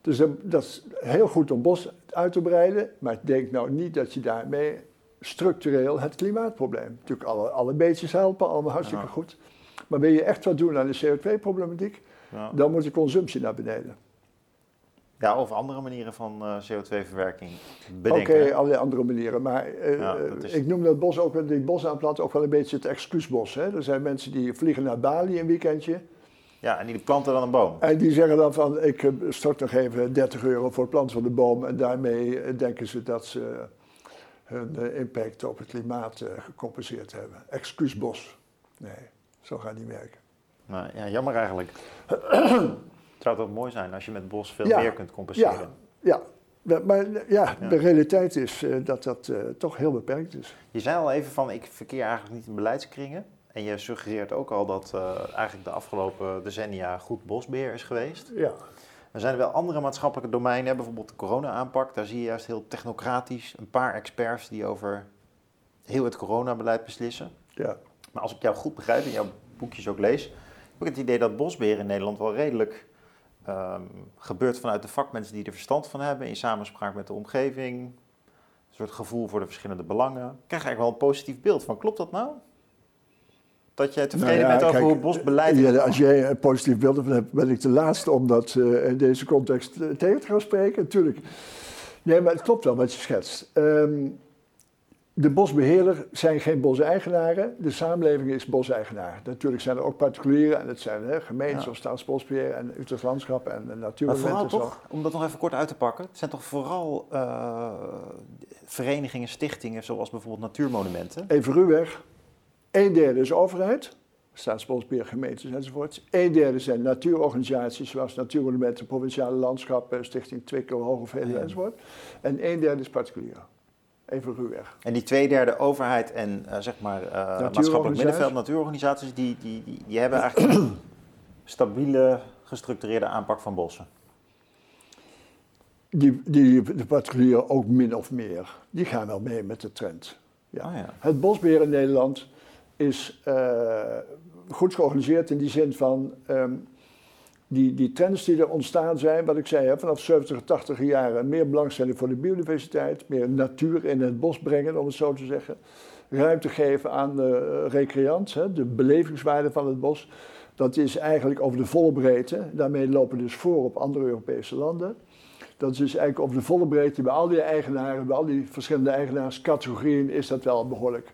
Dus dat is heel goed om bos uit te breiden, maar denk nou niet dat je daarmee structureel het klimaatprobleem. Natuurlijk alle, alle beetjes helpen, allemaal hartstikke goed. Maar wil je echt wat doen aan de CO2-problematiek, ja. dan moet de consumptie naar beneden. Ja, of andere manieren van uh, CO2-verwerking bedenken. Oké, okay, allerlei andere manieren. Maar uh, is... ik noem dat bos ook, die bosaanplant ook wel een beetje het excuusbos. Hè? Er zijn mensen die vliegen naar Bali een weekendje. Ja, en die planten dan een boom. En die zeggen dan van, ik stort nog even 30 euro voor het planten van de boom. En daarmee denken ze dat ze hun uh, impact op het klimaat uh, gecompenseerd hebben. Excuusbos. Nee, zo gaat niet werken. Nou, ja, jammer eigenlijk. Het zou toch mooi zijn als je met bos veel meer kunt compenseren? Ja, ja. maar ja, de realiteit is uh, dat dat toch heel beperkt is. Je zei al even van, ik verkeer eigenlijk niet in beleidskringen. En je suggereert ook al dat eigenlijk de afgelopen decennia goed bosbeheer is geweest. Ja. Er zijn er wel andere maatschappelijke domeinen, bijvoorbeeld de corona-aanpak. Daar zie je juist heel technocratisch een paar experts die over heel het coronabeleid beslissen. Ja. Maar als ik jou goed begrijp en jouw boekjes ook lees, heb ik het idee dat bosbeheer in Nederland wel redelijk um, gebeurt vanuit de vakmensen die er verstand van hebben, in samenspraak met de omgeving. Een soort gevoel voor de verschillende belangen. Ik krijg eigenlijk wel een positief beeld van. Klopt dat nou? Dat jij tevreden nou bent over hoe het bosbeleid ja, Als jij een positief beeld hebt, ben ik de laatste om dat uh, in deze context uh, tegen te gaan spreken. Natuurlijk. Nee, maar het klopt wel wat je schetst. Um, de bosbeheerder zijn geen boseigenaren, de samenleving is boseigenaar. Natuurlijk zijn er ook particulieren en het zijn hè, gemeenten ja. zoals Staatsbosbeheer en Utrecht Landschap en Natuurmonumenten. Maar vooral toch, om dat nog even kort uit te pakken, het zijn toch vooral uh, verenigingen, stichtingen zoals bijvoorbeeld Natuurmonumenten? Even ruwweg, een derde is overheid, staatsbosbeheer, gemeentes enzovoort. Een derde zijn natuurorganisaties zoals Natuurmonumenten, Provinciale Landschappen, Stichting Twikkel, Hoge enzovoort. En een derde is particulier. Even ruwweg. En die twee derde overheid en uh, zeg maar uh, maatschappelijk middenveld, natuurorganisaties, die, die, die, die hebben eigenlijk een stabiele, gestructureerde aanpak van bossen. Die, die, de particulieren ook min of meer. Die gaan wel mee met de trend. Ja. Oh ja. Het bosbeheer in Nederland is uh, goed georganiseerd in die zin van um, die, die trends die er ontstaan zijn, wat ik zei, hè, vanaf 70, 80 jaren meer belangstelling voor de biodiversiteit, meer natuur in het bos brengen, om het zo te zeggen. Ruimte geven aan de recreant, hè, de belevingswaarde van het bos. Dat is eigenlijk over de volle breedte. Daarmee lopen we dus voor op andere Europese landen. Dat is dus eigenlijk over de volle breedte bij al die eigenaren, bij al die verschillende eigenaarscategorieën, is dat wel behoorlijk.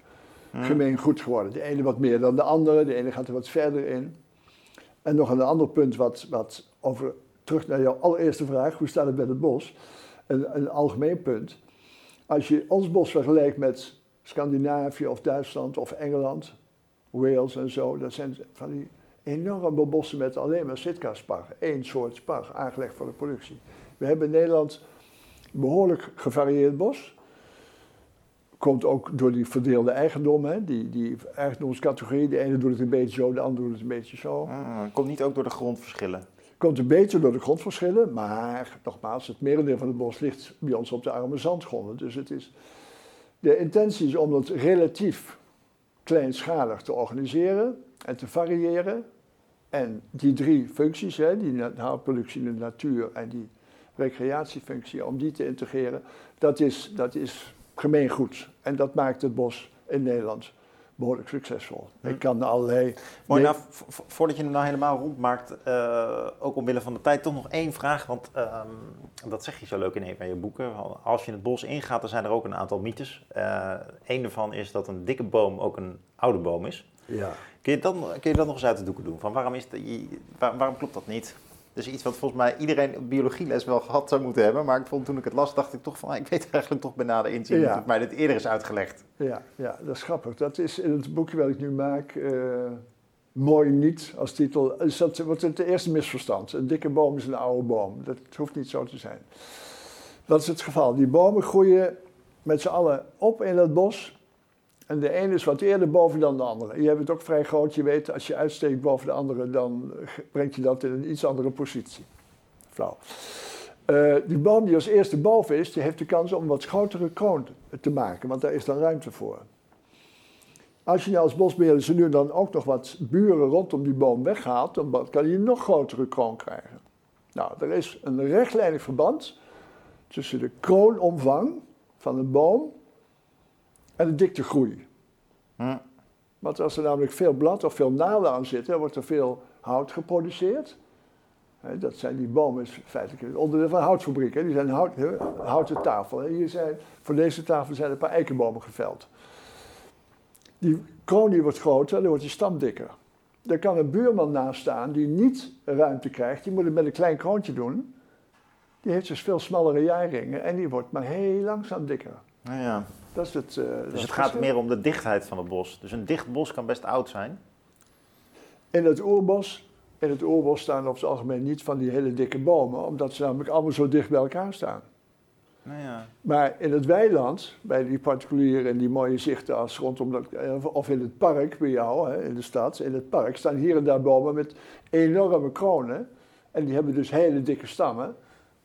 Gemeen goed geworden. De ene wat meer dan de andere, de ene gaat er wat verder in. En nog een ander punt wat, wat over, terug naar jouw allereerste vraag, hoe staat het met het bos? Een, een algemeen punt. Als je ons bos vergelijkt met Scandinavië of Duitsland of Engeland, Wales en zo, dat zijn van die enorme bossen met alleen maar Sitka-spar. Één soort spar, aangelegd voor de productie. We hebben in Nederland behoorlijk gevarieerd bos. Komt ook door die verdeelde eigendom, hè? Die, die eigendomscategorie. De ene doet het een beetje zo, de andere doet het een beetje zo. Ah, komt niet ook door de grondverschillen? Komt een beetje door de grondverschillen, maar nogmaals, het merendeel van het bos ligt bij ons op de arme zandgronden. Dus het is, de intentie is om het relatief kleinschalig te organiseren en te variëren. En die drie functies, hè, die houtproductie in de natuur en die recreatiefunctie, om die te integreren, dat is, dat is gemeengoed. En dat maakt het bos in Nederland behoorlijk succesvol. Hm. Ik kan allerlei... Mooi, Nee. nou, vo- vo- voordat je hem nou helemaal rondmaakt, eh, ook omwille van de tijd, toch nog één vraag. Want ehm, dat zeg je zo leuk in een van je boeken. Als je het bos ingaat, dan zijn er ook een aantal mythes. Eh Eén daarvan is dat een dikke boom ook een oude boom is. Ja. Kun je, dan, kun je dat nog eens uit de doeken doen? Van waarom, is de, je- waar- waarom klopt dat niet? Dus iets wat volgens mij iedereen op biologieles wel gehad zou moeten hebben. Maar ik vond toen ik het las, dacht ik toch van, ik weet eigenlijk toch bijna de inzien Ja. dat mij dit eerder is uitgelegd. Ja, ja, dat is grappig. Dat is in het boekje wat ik nu maak eh, mooi niet als titel. Is dat wordt het eerste misverstand. Een dikke boom is een oude boom. Dat hoeft niet zo te zijn. Dat is het geval. Die bomen groeien met z'n allen op in het bos. En de ene is wat eerder boven dan de andere. Je hebt het ook vrij groot. Je weet, als je uitsteekt boven de andere, dan brengt je dat in een iets andere positie. Flauw. Eh, die boom die als eerste boven is, die heeft de kans om wat grotere kroon te maken, want daar is dan ruimte voor. Als je nou als bosbeheerder ze nu dan ook nog wat buren rondom die boom weghaalt, dan kan je een nog grotere kroon krijgen. Nou, er is een rechtlijnig verband tussen de kroonomvang van een boom en de diktegroei. Hm. Want als er namelijk veel blad of veel naden aan zitten, dan wordt er veel hout geproduceerd. Dat zijn die bomen, is feitelijk onderdeel van een houtfabriek. Hè. Die zijn hout, houten tafel. Hè. Hier zijn, voor deze tafel zijn een paar eikenbomen geveld. Die kroon die wordt groter, dan wordt die stam dikker. Er kan een buurman naast staan die niet ruimte krijgt. Die moet het met een klein kroontje doen. Die heeft dus veel smallere jaarringen en die wordt maar heel langzaam dikker. Nou ja. Dat is het, eh, Dus het gaat verschil. meer om de dichtheid van het bos. Dus een dicht bos kan best oud zijn. In het oerbos, in het oerbos staan over het algemeen niet van die hele dikke bomen, omdat ze namelijk allemaal zo dicht bij elkaar staan. Nou ja. Maar in het weiland, bij die particulieren en die mooie zichten als rondom dat, eh, of in het park bij jou, hè, in de stad, in het park staan hier en daar bomen met enorme kronen. En die hebben dus hele dikke stammen.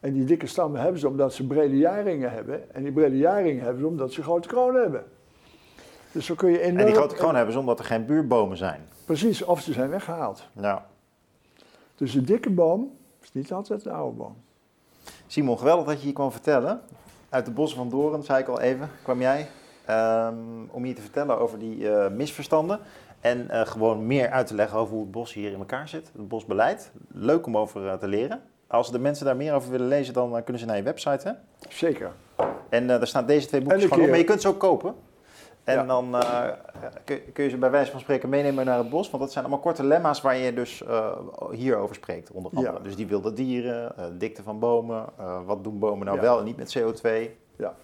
En die dikke stammen hebben ze omdat ze brede jaringen hebben. En die brede jaringen hebben ze omdat ze grote kronen hebben. Dus zo kun je enorm... En die grote kroon hebben ze omdat er geen buurbomen zijn. Precies, of ze zijn weggehaald. Nou, Dus een dikke boom is niet altijd een oude boom. Simon, geweldig dat je hier kwam vertellen. Uit de bossen van Doren, zei ik al even, kwam jij. ehm, om hier te vertellen over die eh, misverstanden. En eh, gewoon meer uit te leggen over hoe het bos hier in elkaar zit. Het bosbeleid. Leuk om over eh, te leren. Als de mensen daar meer over willen lezen, dan eh, kunnen ze naar je website. Hè? Zeker. En eh, daar staan deze twee boekjes En een gewoon op. Maar je kunt ze ook kopen. En Ja. dan eh, kun, kun je ze bij wijze van spreken meenemen naar het bos. Want dat zijn allemaal korte lemma's waar je dus eh, hierover spreekt. Onder andere. Ja. Dus die wilde dieren, eh, dikte van bomen. wat doen bomen nou Ja. wel en niet met CO2. Ja.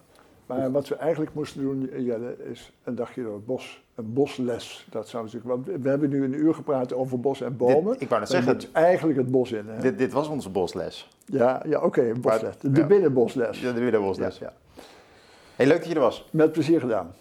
Maar wat we eigenlijk moesten doen, Jelle, is een dagje door het bos. Een bosles. Dat zou natuurlijk. Want we hebben nu een uur gepraat over bos en bomen. Dit, ik wou net zeggen, moet eigenlijk het bos in. Hè? dit, dit was onze bosles. Ja, ja oké, bosles. De ja. binnenbosles. Ja, de binnenbosles. Ja, ja. Hey, leuk dat je er was. Met plezier gedaan.